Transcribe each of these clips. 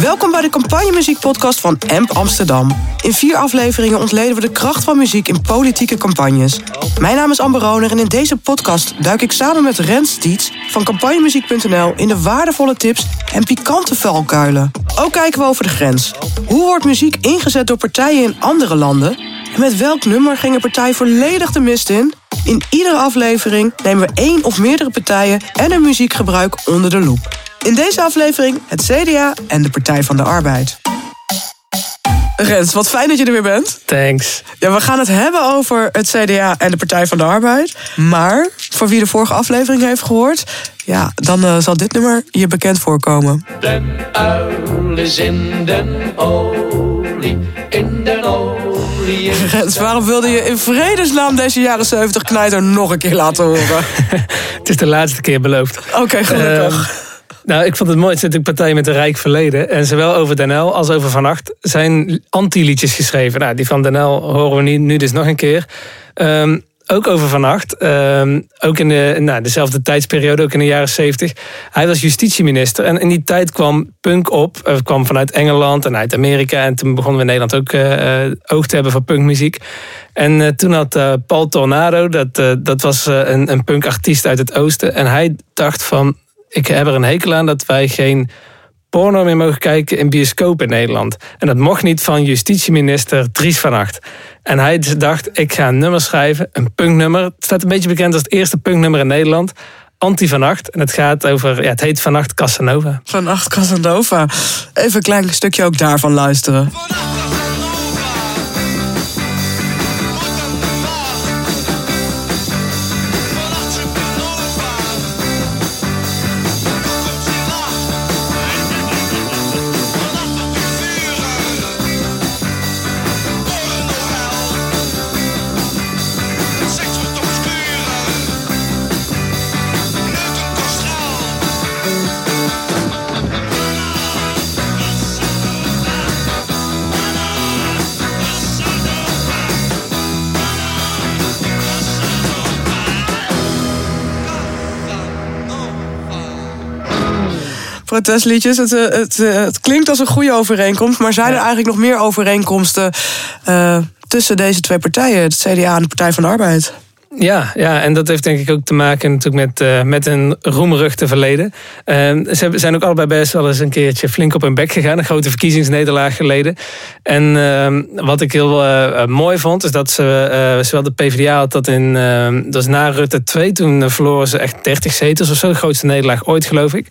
Welkom bij de campagnemuziekpodcast van AMP Amsterdam. In vier afleveringen ontleden we de kracht van muziek in politieke campagnes. Mijn naam is Amber Roner en in deze podcast duik ik samen met Rens Dietz van campagnemuziek.nl in de waardevolle tips en pikante valkuilen. Ook kijken we over de grens. Hoe wordt muziek ingezet door partijen in andere landen? En met welk nummer ging een partij volledig de mist in? In iedere aflevering nemen we één of meerdere partijen en hun muziekgebruik onder de loep. In deze aflevering het CDA en de Partij van de Arbeid. Rens, wat fijn dat je er weer bent. Thanks. Ja, we gaan het hebben over het CDA en de Partij van de Arbeid. Maar voor wie de vorige aflevering heeft gehoord, ja, dan uh, zal dit nummer je bekend voorkomen. Den uil is in den olie, in waarom wilde je in vredesnaam deze jaren 70 knijter nog een keer laten horen? Het is de laatste keer beloofd. Oké, gelukkig. Ehm, nou, ik vond het mooi. Het zit natuurlijk partijen met een rijk verleden. En zowel over Den L als over Vannacht zijn anti-liedjes geschreven. Nou, die van Den L horen we nu, nu dus nog een keer. Ehm, ook over Vannacht. Ehm, ook in de, nou, dezelfde tijdsperiode, ook in de jaren 70. Hij was justitieminister. En in die tijd kwam punk op. Uh, kwam vanuit Engeland en uit Amerika. En toen begonnen we in Nederland ook uh, oog te hebben voor punkmuziek. En uh, toen had Paul Tornado, dat, dat was een, een punkartiest uit het oosten. En hij dacht van, ik heb er een hekel aan dat wij geen porno meer mogen kijken in bioscoop in Nederland. En dat mocht niet van justitieminister Dries van Acht. En hij dacht, ik ga een nummer schrijven, een punknummer. Het staat een beetje bekend als het eerste punknummer in Nederland. Anti van Acht. En het gaat over, ja, het heet Van Acht Casanova. Van Acht Casanova. Even een klein stukje ook daarvan luisteren. Protestliedjes. Het, het, het, klinkt als een goede overeenkomst, maar zijn er eigenlijk nog meer overeenkomsten uh, tussen deze twee partijen, het CDA en de Partij van de Arbeid? Ja, ja, en dat heeft denk ik ook te maken natuurlijk met, uh, met een roemerig te verleden. Uh, ze zijn ook allebei best wel eens een keertje flink op hun bek gegaan. Een grote verkiezingsnederlaag geleden. En uh, wat ik heel mooi vond, is dat ze, zowel de PvdA had dat in, dat is na Rutte 2, toen verloren ze echt 30 zetels of zo. De grootste nederlaag ooit, geloof ik.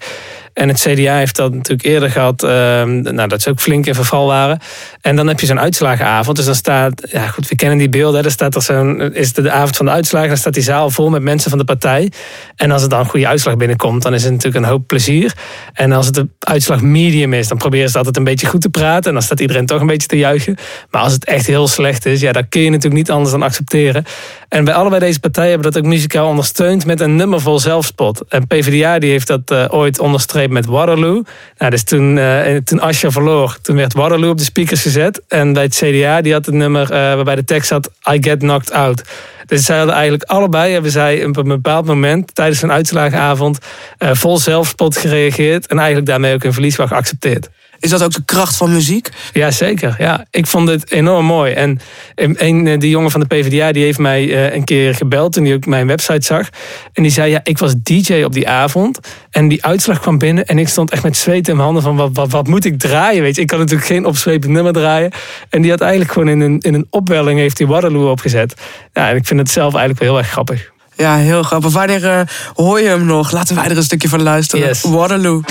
En het CDA heeft dat natuurlijk eerder gehad, ehm, nou, dat ze ook flink in verval waren. En dan heb je zo'n uitslagenavond. Dus dan staat, ja goed, we kennen die beelden. Dan staat er zo'n, is het de avond van de uitslagen, dan staat die zaal vol met mensen van de partij. En als er dan een goede uitslag binnenkomt, dan is het natuurlijk een hoop plezier. En als het de uitslag medium is, dan proberen ze altijd een beetje goed te praten. En dan staat iedereen toch een beetje te juichen. Maar als het echt heel slecht is, ja, dan kun je natuurlijk niet anders dan accepteren. En bij allebei deze partijen hebben dat ook muzikaal ondersteund met een nummer vol zelfspot. En PvdA die heeft dat uh, ooit onderstreept met Waterloo. Nou, dus toen, uh, toen Asja verloor, toen werd Waterloo op de speakers gezet. En bij het CDA die had het nummer uh, waarbij de tekst had I get knocked out. Dus zij hadden eigenlijk allebei, hebben zij op een bepaald moment tijdens een uitslagenavond vol zelfspot gereageerd. En eigenlijk daarmee ook een verlies geaccepteerd. Is dat ook de kracht van muziek? Ja, zeker. Ja, ik vond het enorm mooi. En een, eh, die jongen van de PvdA die heeft mij een keer gebeld toen hij ook mijn website zag. En die zei, ja, ik was DJ op die avond. En die uitslag kwam binnen en ik stond echt met zweet in mijn handen van wat, wat, wat moet ik draaien? Weet je, ik kan natuurlijk geen opzwepend nummer draaien. En die had eigenlijk gewoon in een, in een opwelling heeft die Waterloo opgezet. Ja, en ik vind het zelf eigenlijk wel heel erg grappig. Ja, heel grappig. Wanneer uh, hoor je hem nog? Laten wij er een stukje van luisteren. Yes. Waterloo.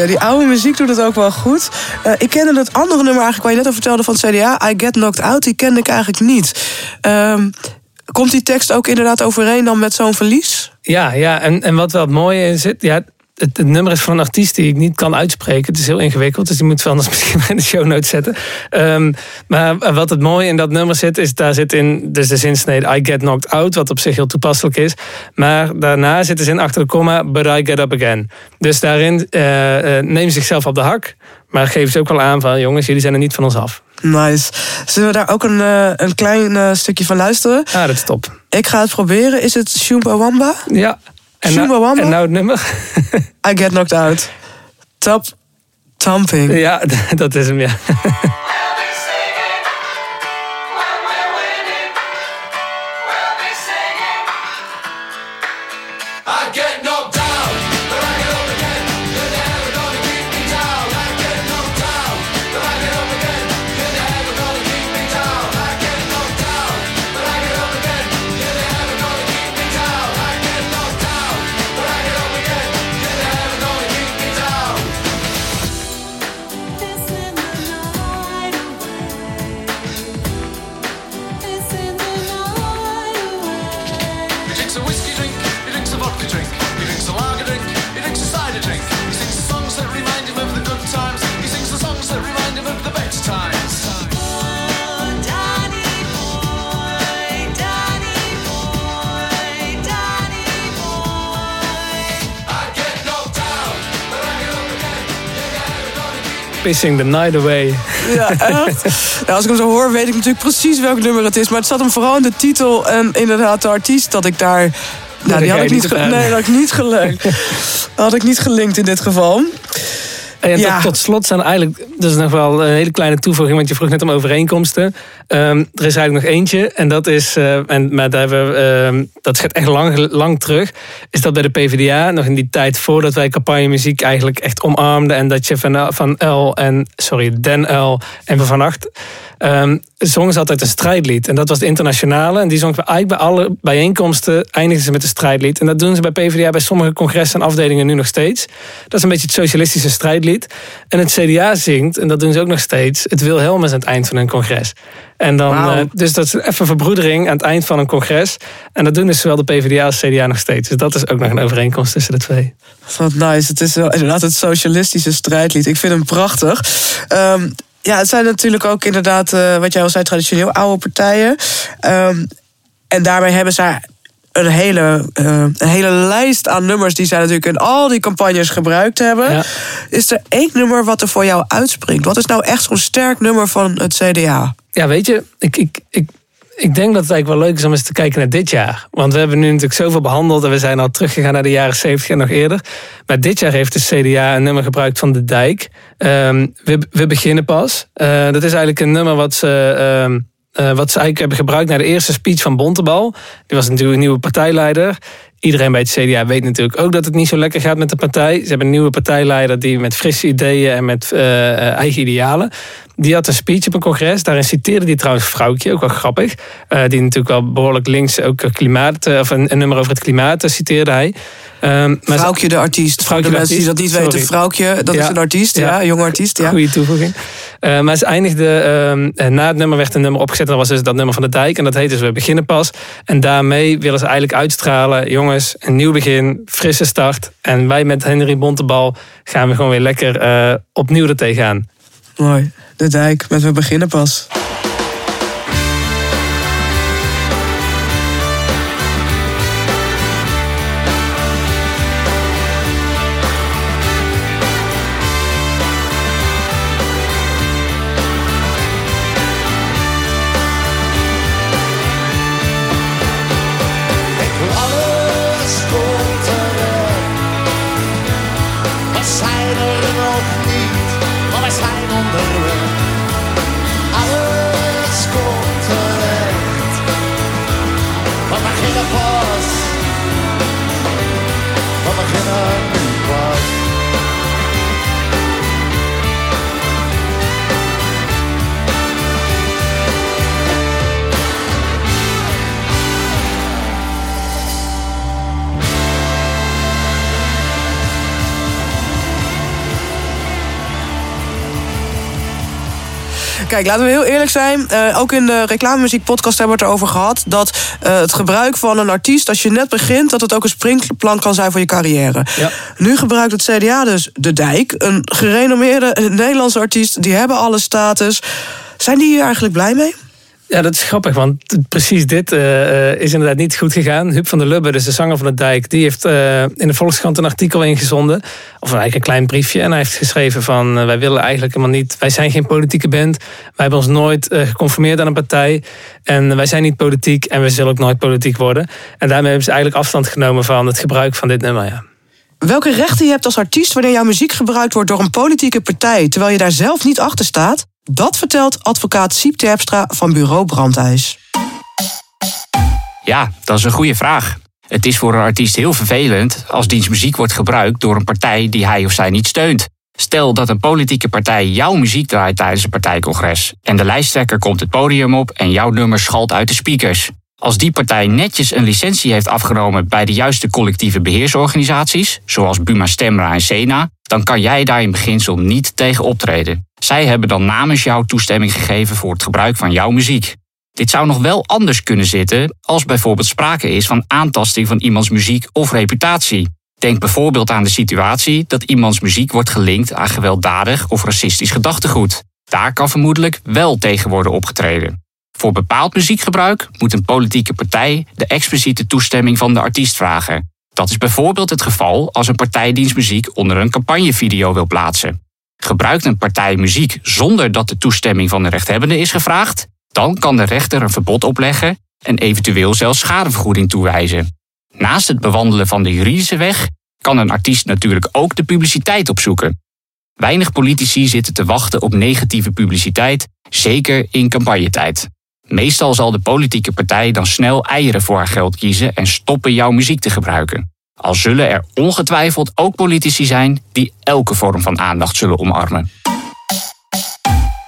Ja, die oude muziek doet het ook wel goed. Uh, ik kende dat andere nummer eigenlijk waar je net over vertelde van het CDA, I Get Knocked Out, die kende ik eigenlijk niet. Um, komt die tekst ook inderdaad overeen dan met zo'n verlies? Ja, ja. En, en wat wel mooie is, ja, het, nummer is van een artiest die ik niet kan uitspreken. Het is heel ingewikkeld, dus die moet we anders misschien in de show notes zetten. Um, maar wat het mooie in dat nummer zit, is daar zit in dus de zinsnede I get knocked out, wat op zich heel toepasselijk is. Maar daarna zit er zin achter de komma, but I get up again. Dus daarin uh, uh, zichzelf op de hak, maar geven ze ook wel aan van jongens, jullie zijn er niet van ons af. Nice. Zullen we daar ook een, uh, een klein stukje van luisteren? Ah, dat is top. Ik ga het proberen. Is het Shumba Wamba? Ja. En nou, en nou het nummer? I Get Knocked Out. Top Thumping. Ja, dat is hem, ja. Pissing the Night Away. Ja, echt? Ja, als ik hem zo hoor, weet ik natuurlijk precies welk nummer het is. Maar het zat hem vooral in de titel en inderdaad de artiest dat ik daar... Nou, die had ik niet, nee, dat had ik niet gelinkt. had ik niet gelinkt in dit geval. En ja. tot, slot zijn eigenlijk, dat is nog wel een hele kleine toevoeging, want je vroeg net om overeenkomsten. Um, er is eigenlijk nog eentje, en dat is, uh, en, maar daar hebben we, um, dat gaat echt lang, lang terug, is dat bij de PvdA, nog in die tijd voordat wij campagne muziek eigenlijk echt omarmden en dat je van, van L en, sorry, Den L en Van Acht um, zongen ze altijd een strijdlied. En dat was de internationale. En die zongen eigenlijk bij alle bijeenkomsten eindigen ze met een strijdlied. En dat doen ze bij PvdA bij sommige congressen en afdelingen nu nog steeds. Dat is een beetje het socialistische strijdlied. En het CDA zingt, en dat doen ze ook nog steeds, het Wilhelmus aan het eind van een congres. En dan, uh, dus dat is even verbroedering aan het eind van een congres. En dat doen dus zowel de PvdA als CDA nog steeds. Dus dat is ook nog een overeenkomst tussen de twee. Wat nice. Het is wel inderdaad het socialistische strijdlied. Ik vind hem prachtig. Um, ja, het zijn natuurlijk ook inderdaad, uh, wat jij al zei, traditioneel oude partijen. Um, en daarmee hebben zij een hele, uh, een hele lijst aan nummers die zij natuurlijk in al die campagnes gebruikt hebben. Ja. Is er één nummer wat er voor jou uitspringt? Wat is nou echt zo'n sterk nummer van het CDA? Ja, weet je, ik, ik, ik ik denk dat het eigenlijk wel leuk is om eens te kijken naar dit jaar. Want we hebben nu natuurlijk zoveel behandeld en we zijn al teruggegaan naar de jaren 70 en nog eerder. Maar dit jaar heeft de CDA een nummer gebruikt van De Dijk. Um, we, we beginnen pas. Uh, dat is eigenlijk een nummer wat ze. Um, uh, wat ze eigenlijk hebben gebruikt naar de eerste speech van Bontebal. Die was natuurlijk een nieuwe partijleider. Iedereen bij het CDA weet natuurlijk ook dat het niet zo lekker gaat met de partij. Ze hebben een nieuwe partijleider die met frisse ideeën en met uh, eigen idealen. Die had een speech op een congres. Daarin citeerde hij trouwens Vrouwtje, ook wel grappig. Uh, die natuurlijk wel behoorlijk links ook klimaat, of een, een nummer over het klimaat citeerde hij. Um, Vrouwtje de artiest. Vrouwtje de mensen die dat niet weten, Vrouwtje, dat is een artiest, ja, ja jong artiest. Ja. Goeie toevoeging. Uh, maar ze eindigde, uh, na het nummer werd een nummer opgezet. En dat was dus dat nummer van de dijk. En dat heet dus We Beginnen Pas. En daarmee willen ze eigenlijk uitstralen, jongens, een nieuw begin, frisse start. En wij met Henry Bontebal gaan we gewoon weer lekker uh, opnieuw er tegenaan. Mooi, de dijk met We Beginnen Pas. Kijk, laten we heel eerlijk zijn. Uh, ook in de reclamemuziek-podcast hebben we het erover gehad. dat uh, het gebruik van een artiest, als je net begint. dat het ook een springplan kan zijn voor je carrière. Ja. Nu gebruikt het CDA dus De Dijk. Een gerenommeerde Nederlandse artiest. Die hebben alle status. Zijn die hier eigenlijk blij mee? Ja, dat is grappig, want precies dit uh, is inderdaad niet goed gegaan. Huub van der Lubbe, dus de zanger van de Dijk, die heeft uh, in de Volkskrant een artikel ingezonden. Of eigenlijk een klein briefje. En hij heeft geschreven van, wij willen eigenlijk helemaal niet... Wij zijn geen politieke band. Wij hebben ons nooit geconformeerd aan een partij. En wij zijn niet politiek en we zullen ook nooit politiek worden. En daarmee hebben ze eigenlijk afstand genomen van het gebruik van dit nummer, ja. Welke rechten je hebt als artiest wanneer jouw muziek gebruikt wordt door een politieke partij... terwijl je daar zelf niet achter staat... Dat vertelt advocaat Siep Terpstra van bureau Brandhuis. Ja, dat is een goede vraag. Het is voor een artiest heel vervelend als diens muziek wordt gebruikt door een partij die hij of zij niet steunt. Stel dat een politieke partij jouw muziek draait tijdens een partijcongres en de lijsttrekker komt het podium op en jouw nummer schalt uit de speakers. Als die partij netjes een licentie heeft afgenomen bij de juiste collectieve beheersorganisaties, zoals Buma Stemra en Sena, dan kan jij daar in beginsel niet tegen optreden. Zij hebben dan namens jou toestemming gegeven voor het gebruik van jouw muziek. Dit zou nog wel anders kunnen zitten als bijvoorbeeld sprake is van aantasting van iemands muziek of reputatie. Denk bijvoorbeeld aan de situatie dat iemands muziek wordt gelinkt aan gewelddadig of racistisch gedachtegoed. Daar kan vermoedelijk wel tegen worden opgetreden. Voor bepaald muziekgebruik moet een politieke partij de expliciete toestemming van de artiest vragen. Dat is bijvoorbeeld het geval als een partij dienstmuziek onder een campagnevideo wil plaatsen. Gebruikt een partij muziek zonder dat de toestemming van de rechthebbende is gevraagd, dan kan de rechter een verbod opleggen en eventueel zelfs schadevergoeding toewijzen. Naast het bewandelen van de juridische weg kan een artiest natuurlijk ook de publiciteit opzoeken. Weinig politici zitten te wachten op negatieve publiciteit, zeker in campagnetijd. Meestal zal de politieke partij dan snel eieren voor haar geld kiezen en stoppen jouw muziek te gebruiken. Al zullen er ongetwijfeld ook politici zijn die elke vorm van aandacht zullen omarmen.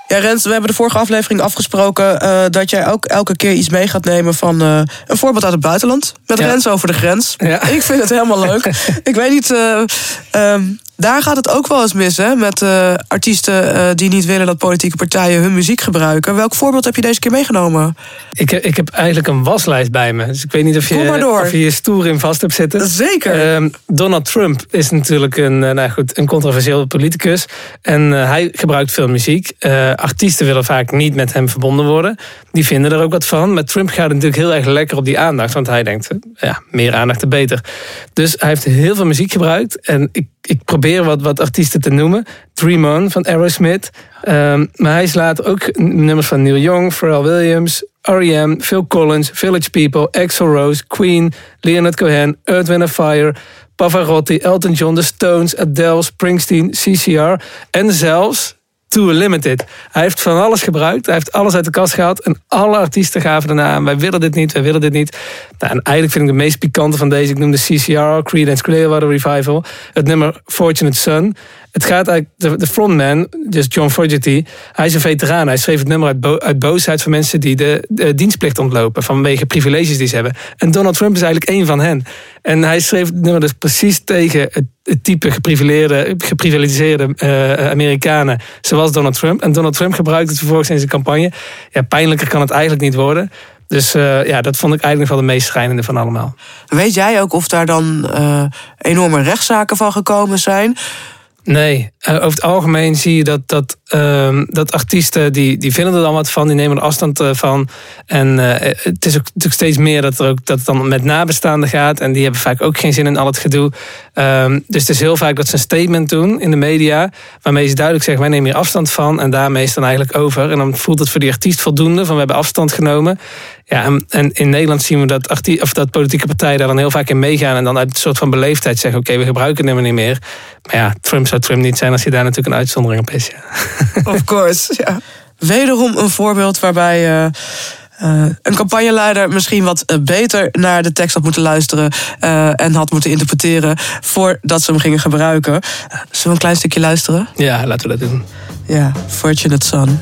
Ja, Rens, we hebben de vorige aflevering afgesproken uh, dat jij ook elke keer iets mee gaat nemen van uh, een voorbeeld uit het buitenland. Met ja. Rens over de grens. Ja. Ik vind het helemaal leuk. ik weet niet. Uh, daar gaat het ook wel eens mis, hè? Met uh, artiesten uh, die niet willen dat politieke partijen hun muziek gebruiken. Welk voorbeeld heb je deze keer meegenomen? Ik, ik heb eigenlijk een waslijst bij me. Dus ik weet niet of je, of je, je stoer in vast hebt zitten. Zeker. Uh, Donald Trump is natuurlijk een, eh, nou goed, een controversieel politicus. En hij gebruikt veel muziek. artiesten willen vaak niet met hem verbonden worden. Die vinden er ook wat van. Maar Trump gaat natuurlijk heel erg lekker op die aandacht. Want hij denkt, ja, meer aandacht te beter. Dus hij heeft heel veel muziek gebruikt. En ik, ik probeer wat, wat artiesten te noemen. Dream On van Aerosmith. Um, maar hij slaat ook nummers van Neil Young, Pharrell Williams, R.E.M., Phil Collins, Village People, Axl Rose, Queen, Leonard Cohen, Earth, Wind Fire, Pavarotti, Elton John, The Stones, Adele, Springsteen, CCR en zelfs to a limited. Hij heeft van alles gebruikt. Hij heeft alles uit de kast gehaald. En alle artiesten gaven daarna aan. Wij willen dit niet, wij willen dit niet. Nou, en eigenlijk vind ik de meest pikante van deze. Ik noem de CCR, Creedence Clearwater Revival. Het nummer Fortunate Son. Het gaat eigenlijk, de, frontman, dus John Fogerty, hij is een veteraan. Hij schreef het nummer uit, uit boosheid van mensen die de, de, dienstplicht ontlopen. Vanwege privileges die ze hebben. En Donald Trump is eigenlijk één van hen. En hij schreef het nummer dus precies tegen het, het type geprivileerde, geprivilegiseerde uh, Amerikanen. Zoals Donald Trump. En Donald Trump gebruikt het vervolgens in zijn campagne. Ja, pijnlijker kan het eigenlijk niet worden. Dus uh, ja, dat vond ik eigenlijk wel de meest schrijnende van allemaal. Weet jij ook of daar dan uh, enorme rechtszaken van gekomen zijn? Nee, uh, over het algemeen zie je dat, dat, uh, dat artiesten die, die vinden er dan wat van, die nemen er afstand uh, van. En uh, het is ook natuurlijk steeds meer dat, er ook, dat het dan met nabestaanden gaat. En die hebben vaak ook geen zin in al het gedoe. Um, dus het is heel vaak dat ze een statement doen in de media. Waarmee ze duidelijk zeggen: wij nemen hier afstand van. En daarmee is het dan eigenlijk over. En dan voelt het voor die artiest voldoende van we hebben afstand genomen. Ja, en, in Nederland zien we dat, artie, of dat politieke partijen daar dan heel vaak in meegaan. En dan uit een soort van beleefdheid zeggen: oké, okay, we gebruiken het niet meer. Maar ja, Trump zou Trump niet zijn als hij daar natuurlijk een uitzondering op is. Ja. Of course, ja. Wederom een voorbeeld waarbij. Uh... Uh, een campagneleider misschien wat uh, beter naar de tekst had moeten luisteren uh, en had moeten interpreteren voordat ze hem gingen gebruiken. Zullen we een klein stukje luisteren? Ja, laten we dat doen. Ja, Fortunate Son.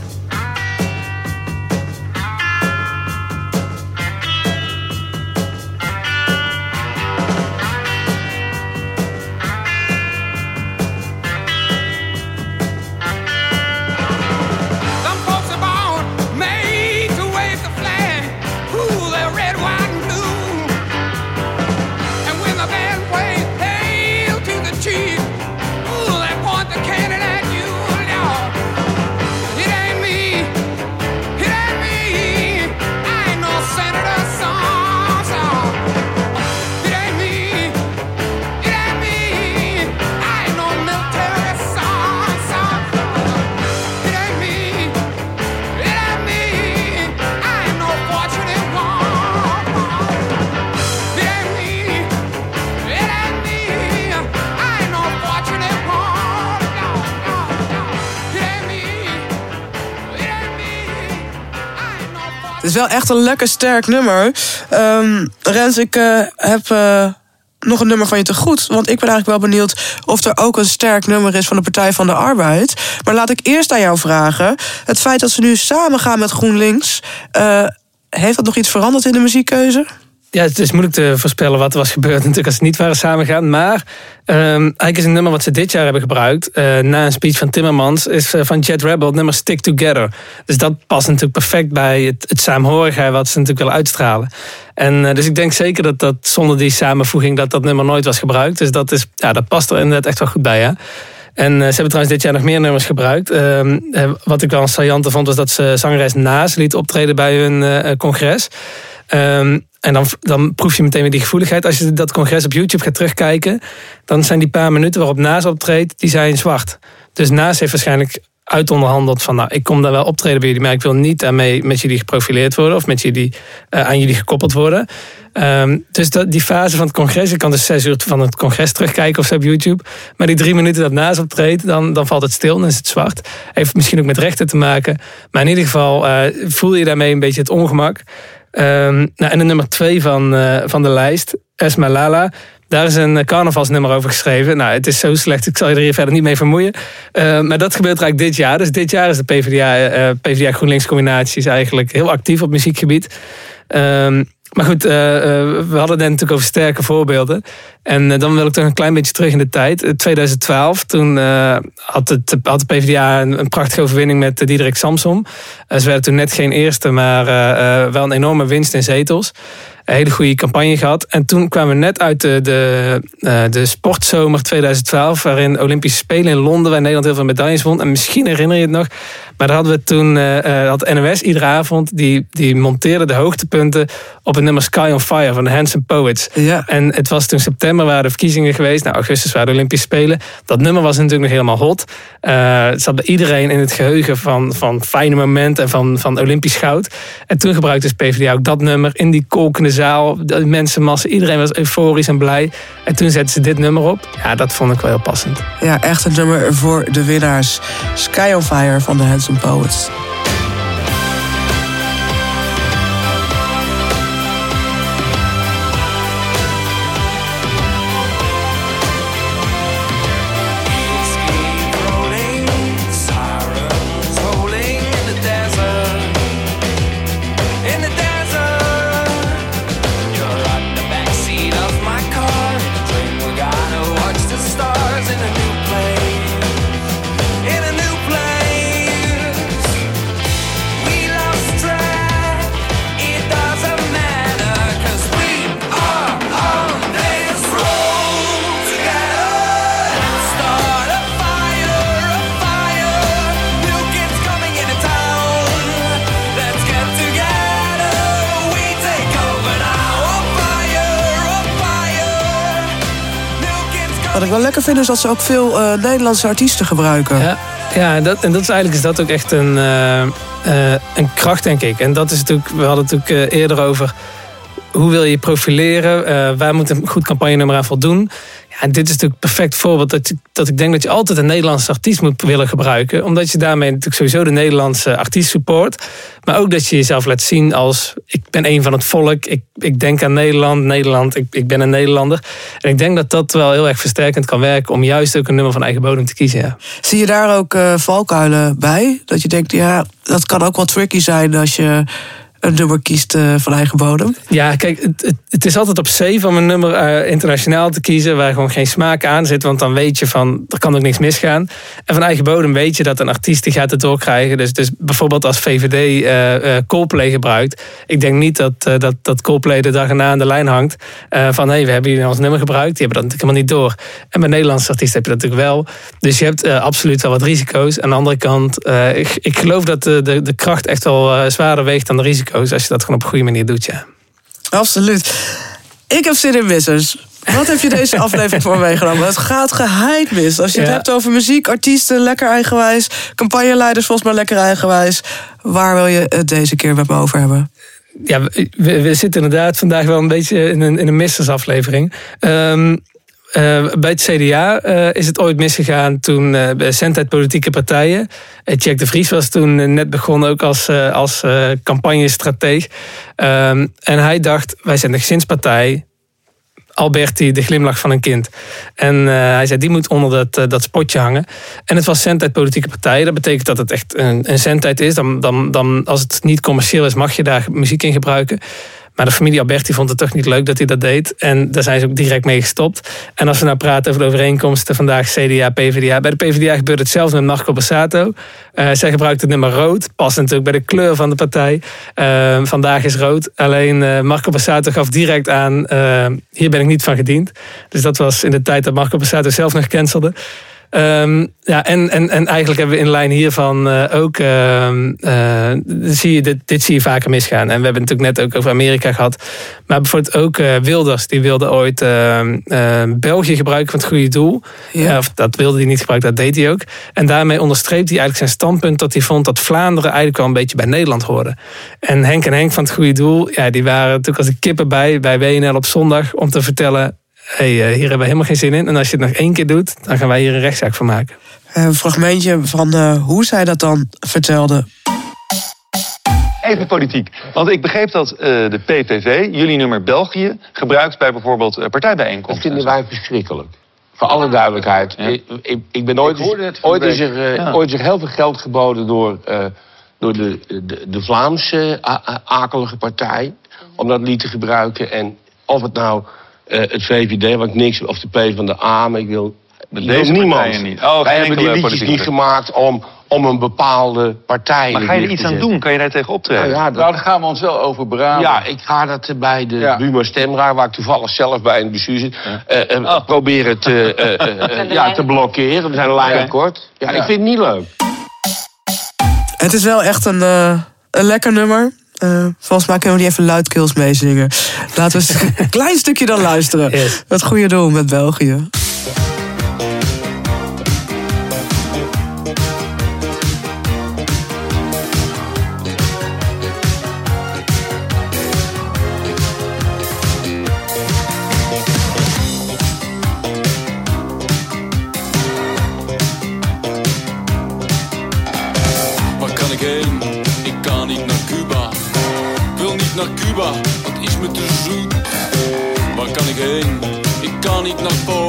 Is wel echt een lekker sterk nummer. Um, Rens, ik uh, heb uh, nog een nummer van je te goed. Want ik ben eigenlijk wel benieuwd of er ook een sterk nummer is van de Partij van de Arbeid. Maar laat ik eerst aan jou vragen. Het feit dat ze nu samen gaan met GroenLinks. Uh, heeft dat nog iets veranderd in de muziekkeuze? Ja, het is moeilijk te voorspellen wat er was gebeurd natuurlijk als ze niet waren samengegaan. Maar um, eigenlijk is een nummer wat ze dit jaar hebben gebruikt, uh, na een speech van Timmermans, is uh, van Jet Rebel, het nummer Stick Together. Dus dat past natuurlijk perfect bij het, het saamhorigheid wat ze natuurlijk willen uitstralen. En uh, dus ik denk zeker dat dat zonder die samenvoeging dat dat nummer nooit was gebruikt. Dus dat, is, ja, dat past er inderdaad echt wel goed bij, ja. En ze hebben trouwens dit jaar nog meer nummers gebruikt. Uh, wat ik wel een saillante vond, was dat ze zangeres Naas liet optreden bij hun uh, congres. Um, en dan, dan proef je meteen weer die gevoeligheid. Als je dat congres op YouTube gaat terugkijken, dan zijn die paar minuten waarop Naas optreedt, die zijn zwart. Dus Naas heeft waarschijnlijk uitonderhandeld van, nou, ik kom daar wel optreden bij jullie, maar ik wil niet daarmee met jullie geprofileerd worden of met jullie uh, aan jullie gekoppeld worden. Um, dus dat, die fase van het congres, ik kan dus zes uur van het congres terugkijken of zo op YouTube. Maar die drie minuten dat naast optreedt, dan, dan valt het stil en is het zwart. Heeft misschien ook met rechten te maken. Maar in ieder geval uh, voel je daarmee een beetje het ongemak. Um, nou, en de nummer twee van, uh, van de lijst, Esma Lala. Daar is een carnavalsnummer over geschreven. Nou, het is zo slecht, ik zal je er hier verder niet mee vermoeien. Uh, maar dat gebeurt eigenlijk dit jaar. Dus dit jaar is de PvdA, uh, PvdA GroenLinks combinatie eigenlijk heel actief op muziekgebied. Um, maar goed, uh, we hadden het natuurlijk over sterke voorbeelden. En uh, dan wil ik toch een klein beetje terug in de tijd. 2012, toen had, het, had de PvdA een, prachtige overwinning met Diederik Samsom. ze werden toen net geen eerste, maar wel een enorme winst in zetels. Een hele goede campagne gehad. En toen kwamen we net uit de, de, de sportzomer 2012, waarin Olympische Spelen in Londen, waar Nederland heel veel medailles won. En misschien herinner je het nog, maar daar hadden we toen, had NOS iedere avond, die, die monteerde de hoogtepunten op het nummer Sky on Fire van de Handsome Poets. Ja. En het was toen september, waren de verkiezingen geweest. Nou, augustus waren de Olympische Spelen. Dat nummer was natuurlijk nog helemaal hot. Uh, het zat bij iedereen in het geheugen van, van fijne momenten en van, van Olympisch goud. En toen gebruikte dus PvdA ook dat nummer in die kolkende zaal. De mensenmassa, iedereen was euforisch en blij. En toen zetten ze dit nummer op. Ja, dat vond ik wel heel passend. Ja, echt een nummer voor de winnaars. Sky on Fire van de Handsome Poets. Ik wel lekker vind is dat ze ook veel uh, Nederlandse artiesten gebruiken. Ja, ja dat, en dat is eigenlijk is dat ook echt een, uh, uh, een kracht, denk ik. En dat is natuurlijk, we hadden het natuurlijk eerder over hoe wil je profileren? waar moet een goed campagne aan voldoen? Ja, dit is natuurlijk perfect voorbeeld dat, dat ik denk dat je altijd een Nederlandse artiest moet willen gebruiken. Omdat je daarmee natuurlijk sowieso de Nederlandse artiest support. Maar ook dat je jezelf laat zien als ik ben een van het volk. Ik, ik denk aan Nederland, Nederland, ik, ik ben een Nederlander. En ik denk dat dat wel heel erg versterkend kan werken om juist ook een nummer van eigen bodem te kiezen. Zie je daar ook uh, valkuilen bij? Dat je denkt, ja, dat kan ook wel tricky zijn als je een nummer kiest uh, van eigen bodem? Ja, kijk, het, het, is altijd op zee van een nummer uh, internationaal te kiezen... waar gewoon geen smaak aan zit. Want dan weet je van, er kan ook niks misgaan. En van eigen bodem weet je dat een artiest die gaat het doorkrijgen. Dus, dus bijvoorbeeld als VVD uh, Coldplay gebruikt. Ik denk niet dat, dat, dat Coldplay de dag erna aan de lijn hangt. van, hé, we hebben hier ons nummer gebruikt. Die hebben dat natuurlijk helemaal niet door. En bij Nederlandse artiesten heb je dat natuurlijk wel. Dus je hebt absoluut wel wat risico's. Aan de andere kant, ik, ik geloof dat de, de, de kracht echt wel zwaarder weegt dan de risico's als je dat gewoon op een goede manier doet, ja. Absoluut. Ik heb zin in wissers. Wat heb je deze aflevering voor meegenomen? Het gaat geheid mis. Als je het hebt over muziek, artiesten, lekker eigenwijs. Campagneleiders, volgens mij lekker eigenwijs. Waar wil je het deze keer met me over hebben? Ja, we, we zitten inderdaad vandaag wel een beetje in een, in een missersaflevering. Um, eh, bij het CDA eh, is het ooit misgegaan toen uh, politieke partijen. Jack de Vries was toen net begonnen ook als, als campagnestrateeg. Ehm, en hij dacht, wij zijn de gezinspartij. Alberti, de glimlach van een kind. En hij zei, die moet onder dat, dat spotje hangen. En het was zendtijd politieke partijen. Dat betekent dat het echt een, een zendtijd is. Dan, dan, dan, als het niet commercieel is, mag je daar muziek in gebruiken. Maar de familie Alberti vond het toch niet leuk dat hij dat deed. En daar zijn ze ook direct mee gestopt. En als we nou praten over de overeenkomsten vandaag CDA, PvdA. Bij de PvdA gebeurt hetzelfde met Marco Bassato. Uh, zij gebruikt het nummer rood. Past natuurlijk bij de kleur van de partij. Uh, vandaag is rood. Alleen uh, Marco Bassato gaf direct aan... hier ben ik niet van gediend. Dus dat was in de tijd dat Marco Bassato zelf nog cancelde. Um, ja, en, en, en eigenlijk hebben we in lijn hiervan uh, ook, uh, uh, zie je dit, dit zie je vaker misgaan. En we hebben het natuurlijk net ook over Amerika gehad. Maar bijvoorbeeld ook Wilders, die wilde ooit ehm, België gebruiken van het goede doel. Ja. of dat wilde hij niet gebruiken, dat deed hij ook. En daarmee onderstreept hij eigenlijk zijn standpunt dat hij vond dat Vlaanderen eigenlijk wel een beetje bij Nederland hoorde. En Henk en Henk van het goede doel, ja, die waren natuurlijk als de kippen bij, bij WNL op zondag om te vertellen hey, uh, hier hebben we helemaal geen zin in. En als je het nog één keer doet, dan gaan wij hier een rechtszaak van maken. Een fragmentje van uh, hoe zij dat dan vertelde. Even politiek. Want ik begreep dat uh, de PVV jullie nummer België gebruikt bij bijvoorbeeld partijbijeenkomsten. Dat vinden wij verschrikkelijk. Voor alle duidelijkheid. Ja. Ik, ik, ik, ben ooit, ooit, is er, ja. ooit is er heel veel geld geboden door, door de, de, de Vlaamse akelige partij. Om dat lied te gebruiken. En of het nou uh, het VVD, wat ik niks, of de P van de A, maar ik wil, wil niemand. Niet. Oh, Wij hebben die liedjes niet gemaakt om, om een bepaalde partij. Maar ga je er iets aan doen? Kan je daar tegen optreden? Nou, ja, dat... nou, daar gaan we ons wel over beraden. Ja, ik ga dat bij de ja. Buma Stemraad, waar ik toevallig zelf bij in het bestuur zit, ja. uh, uh, oh. proberen te, ja, te blokkeren. We zijn lijnen kort. Ja, ik vind het niet leuk. Het is wel echt een, een lekker nummer. Uh, volgens mij kunnen we die even luidkeels meezingen. Laten we een klein stukje dan luisteren. Yes. Het goede doel met België. Waar kan ik heen? Ik kan niet naar voren.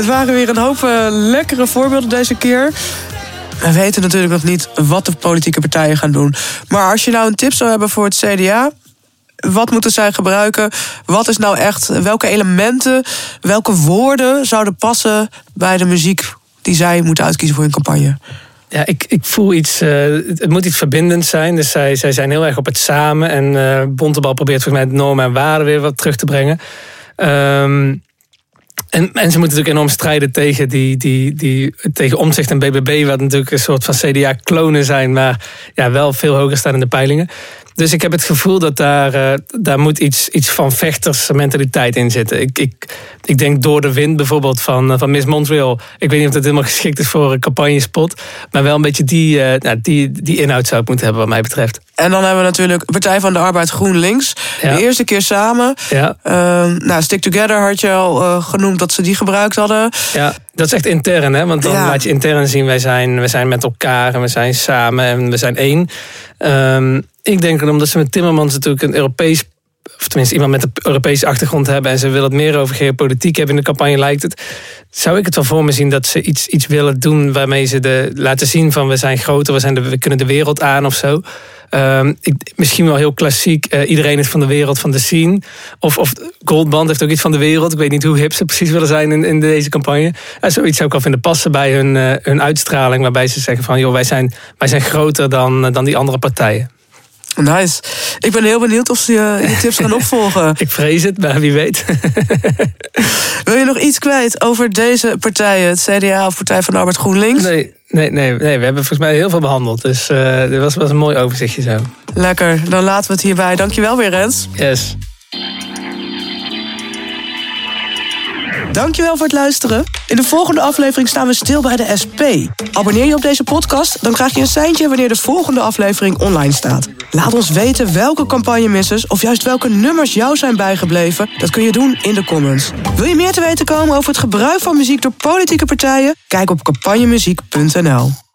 Het waren weer een hoop uh, lekkere voorbeelden deze keer. We weten natuurlijk nog niet wat de politieke partijen gaan doen. Maar als je nou een tip zou hebben voor het CDA, wat moeten zij gebruiken? Wat is nou echt, welke elementen, welke woorden zouden passen bij de muziek die zij moeten uitkiezen voor hun campagne? Ja, ik, ik voel iets. Uh, het moet iets verbindends zijn. Dus zij, zij zijn heel erg op het samen. En uh, Bontebal probeert volgens mij normen en waarden weer wat terug te brengen. Um, en, en ze moeten natuurlijk enorm strijden tegen, die, die, die, tegen Omzicht en BBB, wat natuurlijk een soort van CDA-klonen zijn, maar ja, wel veel hoger staan in de peilingen. Dus ik heb het gevoel dat daar, uh, daar moet iets, iets van vechtersmentaliteit in zitten. Ik, ik, ik denk door de wind bijvoorbeeld van, uh, van Miss Montreal. Ik weet niet of dat helemaal geschikt is voor een campagnespot. Maar wel een beetje die, uh, nou, die, die inhoud zou het moeten hebben wat mij betreft. En dan hebben we natuurlijk Partij van de Arbeid GroenLinks. Ja. De eerste keer samen. Ja. nou, Stick Together had je al genoemd dat ze die gebruikt hadden. Ja, dat is echt intern, hè? Want dan ja. laat je intern zien, wij zijn, wij zijn met elkaar en we zijn samen en we zijn één. Um, ik denk omdat ze met Timmermans natuurlijk een Europees of tenminste iemand met een Europese achtergrond hebben en ze willen het meer over geopolitiek hebben in de campagne, lijkt het. Zou ik het wel voor me zien dat ze iets, iets willen doen waarmee ze de, laten zien van we zijn groter, we, zijn de, we kunnen de wereld aan of zo. Um, ik, misschien wel heel klassiek. Uh, iedereen is van de wereld, van de scene. Of, of Goldband heeft ook iets van de wereld. Ik weet niet hoe hip ze precies willen zijn in, in deze campagne. Uh, zoiets zou ik wel vinden passen bij hun, uh, hun uitstraling. Waarbij ze zeggen van, joh, wij zijn, wij zijn groter dan, dan die andere partijen. Nice. Ik ben heel benieuwd of ze je, je tips gaan opvolgen. ik vrees het, maar wie weet. Wil je nog iets kwijt over deze partijen? Het CDA of Partij van de Arbeid GroenLinks? Nee, nee, nee, nee. we hebben volgens mij heel veel behandeld. Dus uh, dit was, was een mooi overzichtje zo. Lekker, dan laten we het hierbij. Dankjewel weer, Rens. Yes. Dankjewel voor het luisteren. In de volgende aflevering staan we stil bij de SP. Abonneer je op deze podcast, dan krijg je een seintje wanneer de volgende aflevering online staat. Laat ons weten welke campagnemissers of juist welke nummers jou zijn bijgebleven. Dat kun je doen in de comments. Wil je meer te weten komen over het gebruik van muziek door politieke partijen? Kijk op campagnemuziek.nl.